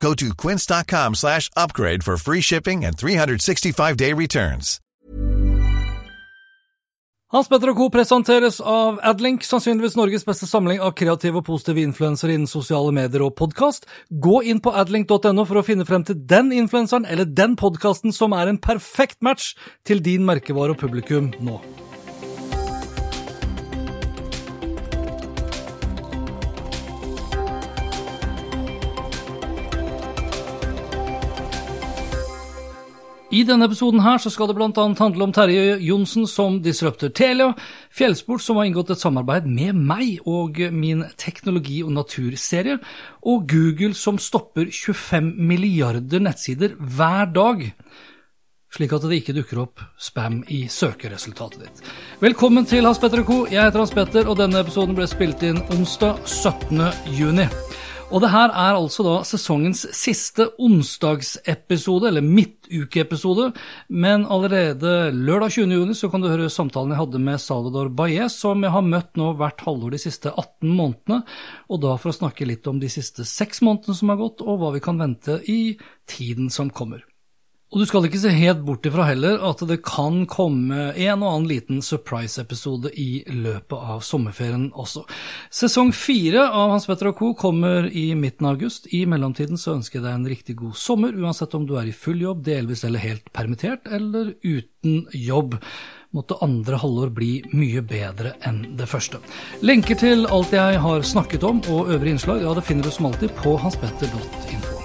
Go to quince.com slash upgrade for free shipping and 365-day returns. Hans Petter og Co. presenteres av Adlink, sannsynligvis Norges beste samling av kreative og positive influensere innen sosiale medier og podkast. Gå inn på adlink.no for å finne frem til den influenseren eller den podkasten som er en perfekt match til din merkevare og publikum nå. I denne episoden her så skal det bl.a. handle om Terje Johnsen som disrupter Telia, Fjellsport som har inngått et samarbeid med meg og min teknologi- og naturserie, og Google som stopper 25 milliarder nettsider hver dag, slik at det ikke dukker opp spam i søkeresultatet ditt. Velkommen til Hans Petter Co. Jeg heter Hans Petter, og denne episoden ble spilt inn onsdag 17. juni. Og det her er altså da sesongens siste onsdagsepisode, eller midtukeepisode, men allerede lørdag 20. juni så kan du høre samtalen jeg hadde med Salvador Baez, som jeg har møtt nå hvert halvår de siste 18 månedene, og da for å snakke litt om de siste seks månedene som har gått, og hva vi kan vente i tiden som kommer. Og du skal ikke se helt bort ifra heller at det kan komme en og annen liten surprise-episode i løpet av sommerferien også. Sesong fire av Hans Petter og co. kommer i midten av august. I mellomtiden så ønsker jeg deg en riktig god sommer, uansett om du er i full jobb, delvis eller helt permittert, eller uten jobb måtte andre halvår bli mye bedre enn det første. Lenker til alt jeg har snakket om og øvrige innslag, ja, det finner du som alltid på hanspetter.info.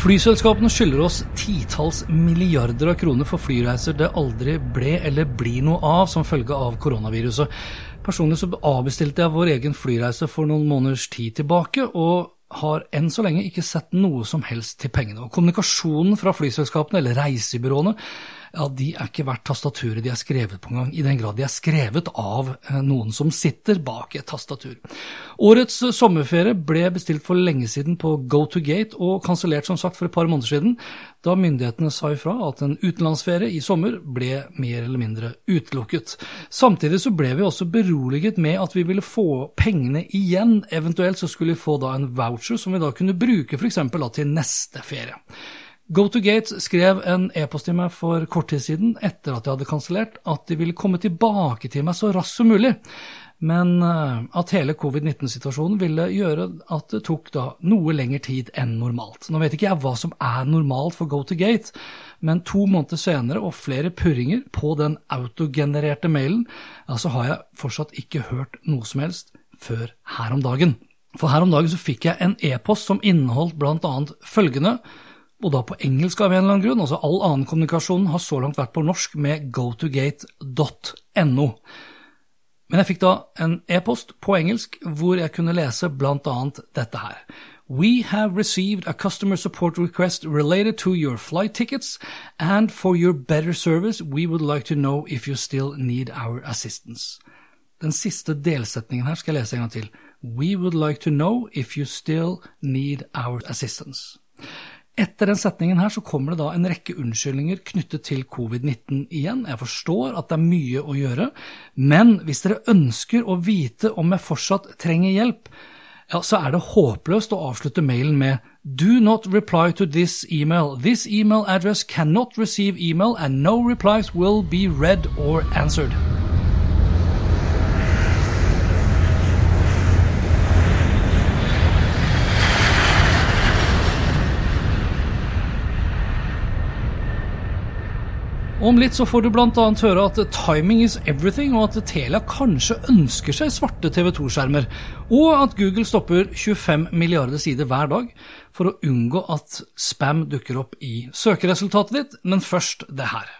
Flyselskapene skylder oss titalls milliarder av kroner for flyreiser det aldri ble eller blir noe av som følge av koronaviruset. Personlig så avbestilte jeg vår egen flyreise for noen måneders tid tilbake, og har enn så lenge ikke sett noe som helst til pengene. Og kommunikasjonen fra flyselskapene, eller reisebyråene, ja, de er ikke verdt tastaturet de er skrevet på engang, i den grad de er skrevet av eh, noen som sitter bak et tastatur. Årets sommerferie ble bestilt for lenge siden på GoToGate og kansellert som sagt for et par måneder siden, da myndighetene sa ifra at en utenlandsferie i sommer ble mer eller mindre utelukket. Samtidig så ble vi også beroliget med at vi ville få pengene igjen, eventuelt så skulle vi få da en voucher som vi da kunne bruke f.eks. til neste ferie. GoToGate skrev en e-post til meg for kort tid siden, etter at jeg hadde kansellert, at de ville komme tilbake til meg så raskt som mulig, men eh, at hele covid-19-situasjonen ville gjøre at det tok da noe lengre tid enn normalt. Nå vet ikke jeg hva som er normalt for GoToGate, men to måneder senere og flere purringer på den autogenererte mailen, ja, så har jeg fortsatt ikke hørt noe som helst før her om dagen. For her om dagen så fikk jeg en e-post som inneholdt blant annet følgende og da på engelsk av en eller annen grunn. Altså all annen kommunikasjon har så langt vært på norsk med gotogate.no. Men jeg fikk da en e-post på engelsk hvor jeg kunne lese blant annet dette her. We have received a customer support request related to your flight tickets, and for your better service, we would like to know if you still need our assistance. Den siste delsetningen her skal jeg lese en gang til. We would like to know if you still need our assistance. Etter den setningen her så kommer det da en rekke unnskyldninger knyttet til covid-19 igjen. Jeg forstår at det er mye å gjøre, men hvis dere ønsker å vite om jeg fortsatt trenger hjelp, ja, så er det håpløst å avslutte mailen med Do not reply to this email. This email address cannot receive email and no replies will be read or answered. Om litt så får du bl.a. høre at timing is everything, og at Telia kanskje ønsker seg svarte TV 2-skjermer, og at Google stopper 25 milliarder sider hver dag for å unngå at spam dukker opp i søkeresultatet ditt, men først det her.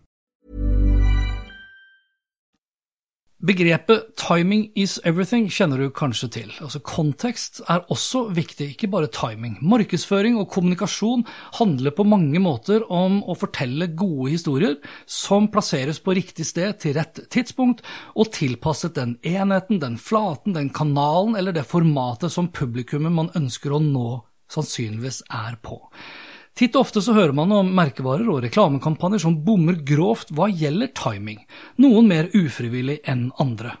Begrepet 'timing is everything' kjenner du kanskje til. Altså Kontekst er også viktig, ikke bare timing. Markedsføring og kommunikasjon handler på mange måter om å fortelle gode historier som plasseres på riktig sted til rett tidspunkt, og tilpasset den enheten, den flaten, den kanalen eller det formatet som publikummet man ønsker å nå, sannsynligvis er på. Titt og ofte så hører man om merkevarer og reklamekampanjer som bommer grovt hva gjelder timing, noen mer ufrivillig enn andre.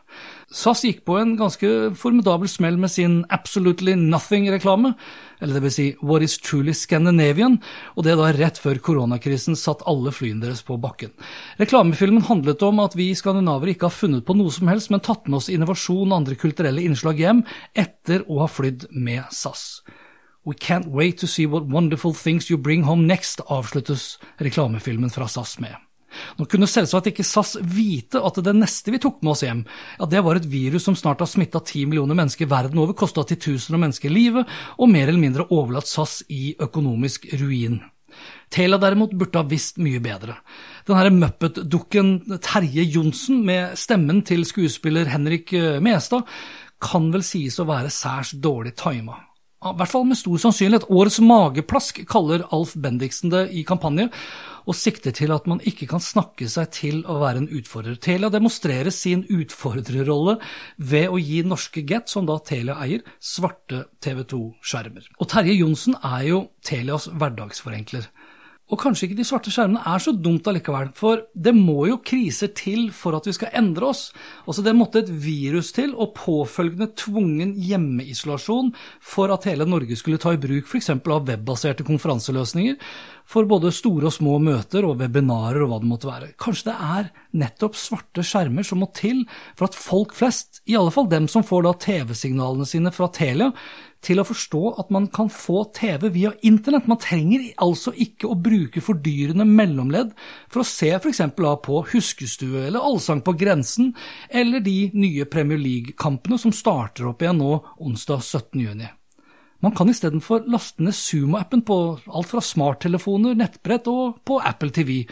SAS gikk på en ganske formidabel smell med sin Absolutely Nothing-reklame, eller det vil si What is truly Scandinavian, og det da rett før koronakrisen satt alle flyene deres på bakken. Reklamefilmen handlet om at vi skandinaver ikke har funnet på noe som helst, men tatt med oss innovasjon og andre kulturelle innslag hjem etter å ha flydd med SAS. We can't wait to see what wonderful things you bring home next, avsluttes reklamefilmen fra SAS med. Nå kunne selvsagt ikke SAS vite at det neste vi tok med oss hjem, ja, det var et virus som snart har smitta ti millioner mennesker verden over, kosta titusener av mennesker livet, og mer eller mindre overlatt SAS i økonomisk ruin. Tela derimot burde ha visst mye bedre. Den herre Muppet-dukken Terje Johnsen med stemmen til skuespiller Henrik eh, Mestad kan vel sies å være særs dårlig tima i hvert fall med stor sannsynlighet, årets mageplask, kaller Alf Bendiksen det i kampanje, og sikter til at man ikke kan snakke seg til å være en utfordrer. Telia demonstrerer sin utfordrerrolle ved å gi norske Get, som da Telia eier, svarte TV 2-skjermer. Og Terje Johnsen er jo Telias hverdagsforenkler. Og kanskje ikke de svarte skjermene er så dumt allikevel, for det må jo kriser til for at vi skal endre oss. Altså Det måtte et virus til, og påfølgende tvungen hjemmeisolasjon for at hele Norge skulle ta i bruk f.eks. av webbaserte konferanseløsninger for både store og små møter og webinarer og hva det måtte være. Kanskje det er nettopp svarte skjermer som må til for at folk flest, i alle fall dem som får da TV-signalene sine fra Telia, til å forstå at man kan få TV via internett. Man trenger altså ikke å bruke fordyrende mellomledd for å se f.eks. på Huskestue eller Allsang på grensen, eller de nye Premier League-kampene som starter opp igjen nå onsdag 17.6. Man kan istedenfor laste ned Sumo-appen på alt fra smarttelefoner, nettbrett og på Apple TV,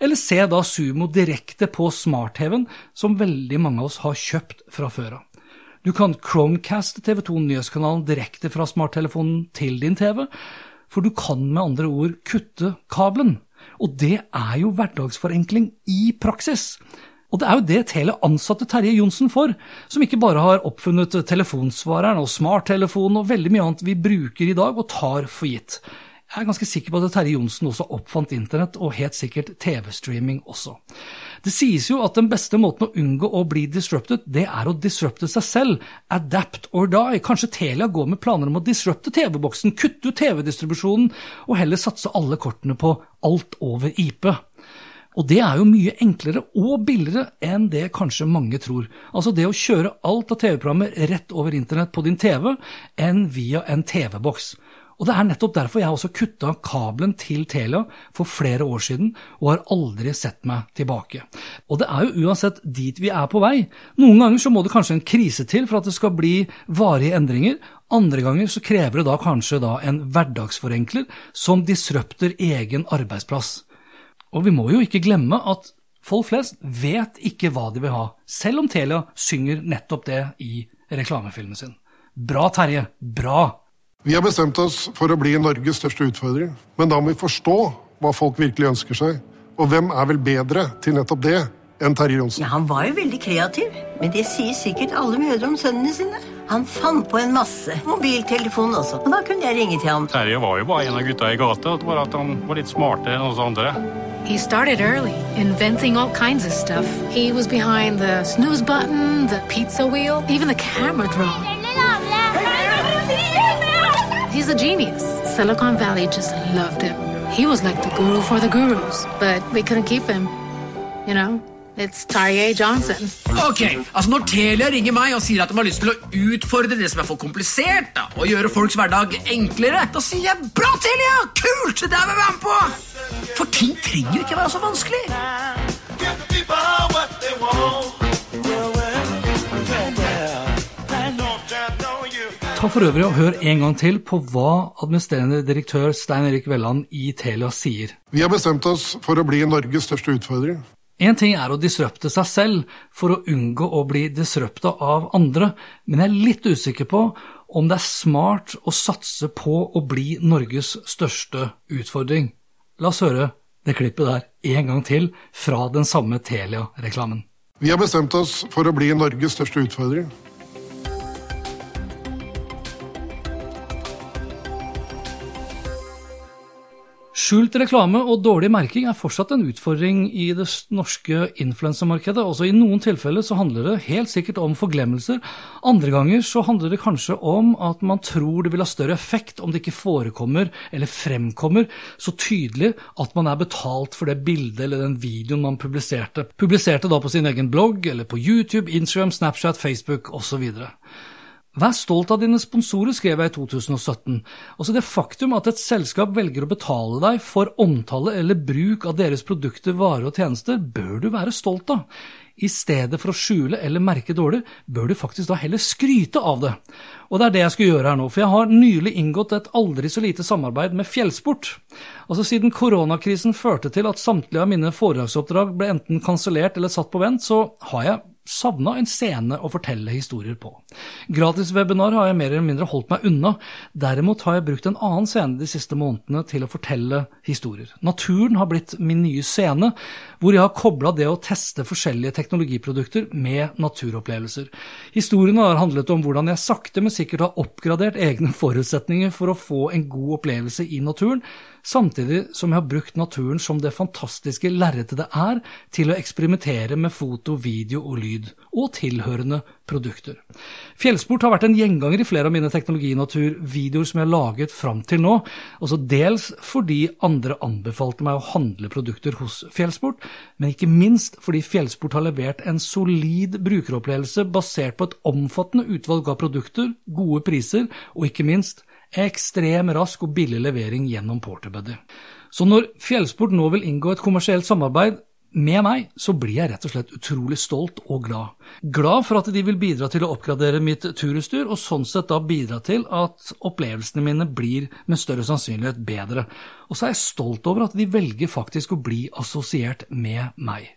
eller se da Sumo direkte på smart-TV-en, som veldig mange av oss har kjøpt fra før av. Du kan Chromecast TV 2 Nyhetskanalen direkte fra smarttelefonen til din TV, for du kan med andre ord kutte kabelen. Og det er jo hverdagsforenkling i praksis. Og det er jo det Tele ansatte Terje Johnsen for, som ikke bare har oppfunnet telefonsvareren og smarttelefonen og veldig mye annet vi bruker i dag og tar for gitt. Jeg er ganske sikker på at Terje Johnsen også oppfant internett, og helt sikkert TV-streaming også. Det sies jo at den beste måten å unngå å bli disrupted, det er å disrupte seg selv. Adapt or die. Kanskje Telia går med planer om å disrupte TV-boksen, kutte ut TV-distribusjonen, og heller satse alle kortene på alt over IP. Og det er jo mye enklere og billigere enn det kanskje mange tror. Altså det å kjøre alt av TV-programmer rett over internett på din TV, enn via en TV-boks. Og det er nettopp derfor jeg også kutta kabelen til Telia for flere år siden, og har aldri sett meg tilbake. Og det er jo uansett dit vi er på vei. Noen ganger så må det kanskje en krise til for at det skal bli varige endringer. Andre ganger så krever det da kanskje da en hverdagsforenkler som disrupter egen arbeidsplass. Og vi må jo ikke glemme at folk flest vet ikke hva de vil ha, selv om Telia synger nettopp det i reklamefilmen sin. Bra, Terje. Bra! Vi har bestemt oss for å bli Norges største utfordrer. Men da må vi forstå hva folk virkelig ønsker seg. Og hvem er vel bedre til nettopp det enn Terje Johnsen? Ja, Han var jo veldig kreativ, men det sier sikkert alle mødre om sønnene sine. Han fant på en masse. Mobiltelefon også. Og da kunne jeg ringe til ham. Terje var jo bare en av gutta i gata, bare at han var litt smartere enn oss andre. He started early, inventing all kinds of stuff. He was behind the snooze button, the pizza wheel, even the camera drone. He's a genius. Silicon Valley just loved him. He was like the guru for the gurus, but we couldn't keep him. You know, it's Tarjei Johnson. Ok, altså Når Telia ringer meg og sier at de har lyst til å utfordre det som er for komplisert, da, og gjøre folks hverdag enklere, da sier jeg bra, Telia! Kult! Det der vil jeg med på! For ting trenger jo ikke være så vanskelig. Ta for øvrig og hør en gang til på hva administrerende direktør Stein Erik Velland i Telia sier. Vi har bestemt oss for å bli Norges største utfordrer. En ting er å disrupte seg selv for å unngå å bli disrupta av andre, men jeg er litt usikker på om det er smart å satse på å bli Norges største utfordring. La oss høre det klippet der en gang til fra den samme Telia-reklamen. Vi har bestemt oss for å bli Norges største utfordrer. Skjult reklame og dårlig merking er fortsatt en utfordring i det norske influensermarkedet. Også i noen tilfeller så handler det helt sikkert om forglemmelser. Andre ganger så handler det kanskje om at man tror det vil ha større effekt om det ikke forekommer eller fremkommer så tydelig at man er betalt for det bildet eller den videoen man publiserte. Publiserte da på sin egen blogg eller på YouTube, Instagram, Snapchat, Facebook osv. Vær stolt av dine sponsorer, skrev jeg i 2017. Også det faktum at et selskap velger å betale deg for omtale eller bruk av deres produkter, varer og tjenester, bør du være stolt av. I stedet for å skjule eller merke dårlig, bør du faktisk da heller skryte av det. Og det er det jeg skal gjøre her nå, for jeg har nylig inngått et aldri så lite samarbeid med Fjellsport. Altså Siden koronakrisen førte til at samtlige av mine foredragsoppdrag ble enten kansellert eller satt på vent, så har jeg savna en scene å fortelle historier på. Gratiswebinar har jeg mer eller mindre holdt meg unna, derimot har jeg brukt en annen scene de siste månedene til å fortelle historier. Naturen har blitt min nye scene, hvor jeg har kobla det å teste forskjellige teknologiprodukter med naturopplevelser. Historiene har handlet om hvordan jeg sakte, men sikkert har oppgradert egne forutsetninger for å få en god opplevelse i naturen, samtidig som jeg har brukt naturen som det fantastiske lerretet det er til å eksperimentere med foto, video og lyd, og tilhørende produkter. Fjellsport har vært en gjenganger i flere av mine teknologinaturvideoer som jeg har laget fram til nå, også dels fordi andre anbefalte meg å handle produkter hos Fjellsport, men ikke minst fordi Fjellsport har levert en solid brukeropplevelse basert på et omfattende utvalg av produkter, gode priser og ikke minst ekstrem rask og billig levering gjennom Porterbuddy. Så når Fjellsport nå vil inngå et kommersielt samarbeid med meg, så blir jeg rett og slett utrolig stolt og glad. Glad for at de vil bidra til å oppgradere mitt turutstyr, og sånn sett da bidra til at opplevelsene mine blir med større sannsynlighet bedre. Og så er jeg stolt over at de velger faktisk å bli assosiert med meg.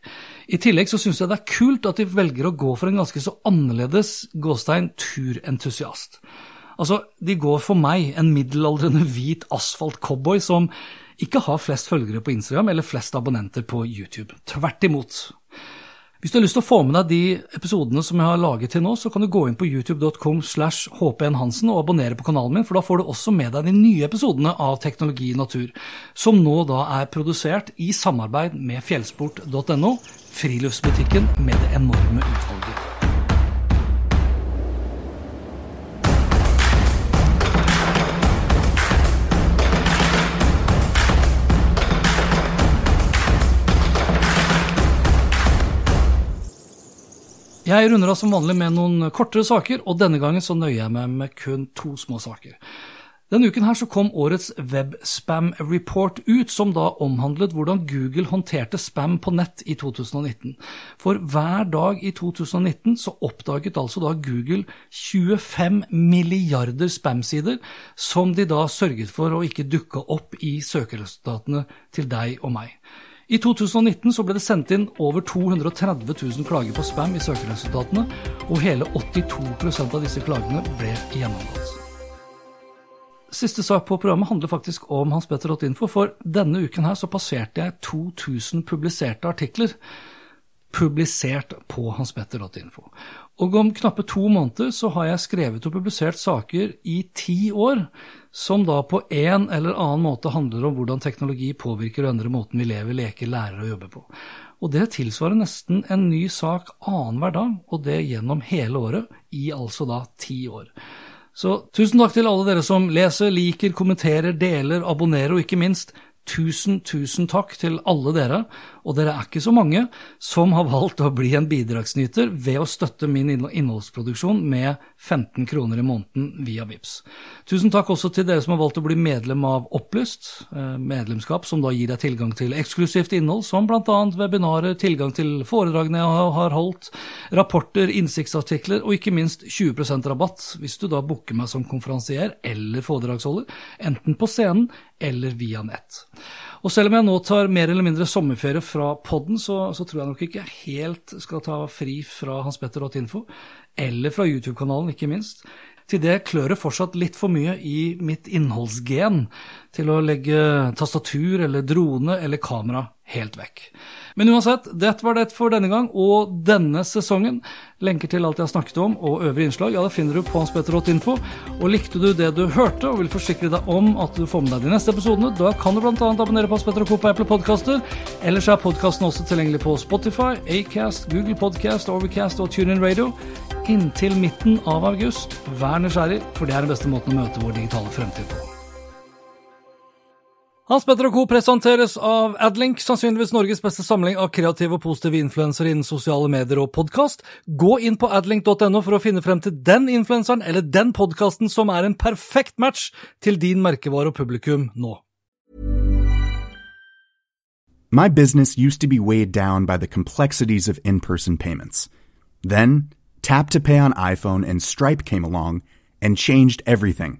I tillegg så syns jeg det er kult at de velger å gå for en ganske så annerledes gåstein turentusiast. Altså, de går for meg, en middelaldrende hvit asfalt-cowboy som ikke har flest følgere på Instagram eller flest abonnenter på YouTube. Tvert imot. Hvis du har lyst til å få med deg de episodene som jeg har laget til nå, så kan du gå inn på youtube.com slash hpnhansen og abonnere på kanalen min, for da får du også med deg de nye episodene av Teknologi i natur, som nå da er produsert i samarbeid med fjellsport.no, friluftsbutikken med det enorme utvalget. Jeg runder av som vanlig med noen kortere saker, og denne gangen så nøyer jeg meg med kun to små saker. Denne uken her så kom årets Web-spam report ut, som da omhandlet hvordan Google håndterte spam på nett i 2019. For hver dag i 2019 så oppdaget altså da Google 25 milliarder spam-sider, som de da sørget for å ikke dukke opp i søkeresultatene til deg og meg. I 2019 så ble det sendt inn over 230 000 klager på spam i søkeresultatene, og hele 82% av disse klagene ble gjennomgått. Siste sak på programmet handler faktisk om Hans Petter Info, for denne uken her så passerte jeg 2000 publiserte artikler publisert på hanspetter.info. Og om knappe to måneder så har jeg skrevet og publisert saker i ti år, som da på en eller annen måte handler om hvordan teknologi påvirker og endrer måten vi lever, leker, lærer og jobber på. Og det tilsvarer nesten en ny sak annenhver dag, og det gjennom hele året, i altså da ti år. Så tusen takk til alle dere som leser, liker, kommenterer, deler, abonnerer, og ikke minst Tusen, tusen takk til alle dere, og dere er ikke så mange, som har valgt å bli en bidragsnyter ved å støtte min innholdsproduksjon med 15 kroner i måneden via VIPS. Tusen takk også til dere som har valgt å bli medlem av Opplyst, eh, medlemskap som da gir deg tilgang til eksklusivt innhold, som bl.a. webinarer, tilgang til foredragene jeg har holdt, rapporter, innsiktsartikler og ikke minst 20% rabatt hvis du da booker meg som konferansier eller foredragsholder, enten på scenen eller via nett. Og selv om jeg nå tar mer eller mindre sommerferie fra podden, så, så tror jeg nok ikke jeg helt skal ta fri fra Hans Petter Info, eller fra YouTube-kanalen, ikke minst. Til det klør det fortsatt litt for mye i mitt innholdsgen til å legge tastatur eller drone eller kamera helt vekk. Men uansett, dette var det for denne gang og denne sesongen. Lenker til alt jeg har snakket om og øvrige innslag ja, det finner du på hanspetter.info. Og likte du det du hørte og vil forsikre deg om at du får med deg de neste episodene, da kan du bl.a. abonnere på Hans Petter og Co. på Apple Podkaster. Ellers er podkasten også tilgjengelig på Spotify, Acast, Google Podcast, Overcast og TuneIn Radio. Inntil midten av august, vær nysgjerrig, for det er den beste måten å møte vår digitale fremtid på. Hans Petter og Co. presenteres av Adlink, sannsynligvis Norges beste samling av kreative og positive influensere innen sosiale medier og podkast. Gå inn på adlink.no for å finne frem til den influenseren eller den podkasten som er en perfekt match til din merkevare og publikum nå. My business used to be weighed down by the complexities of in-person payments. Then, Tap to Pay on iPhone and Stripe came along and changed everything.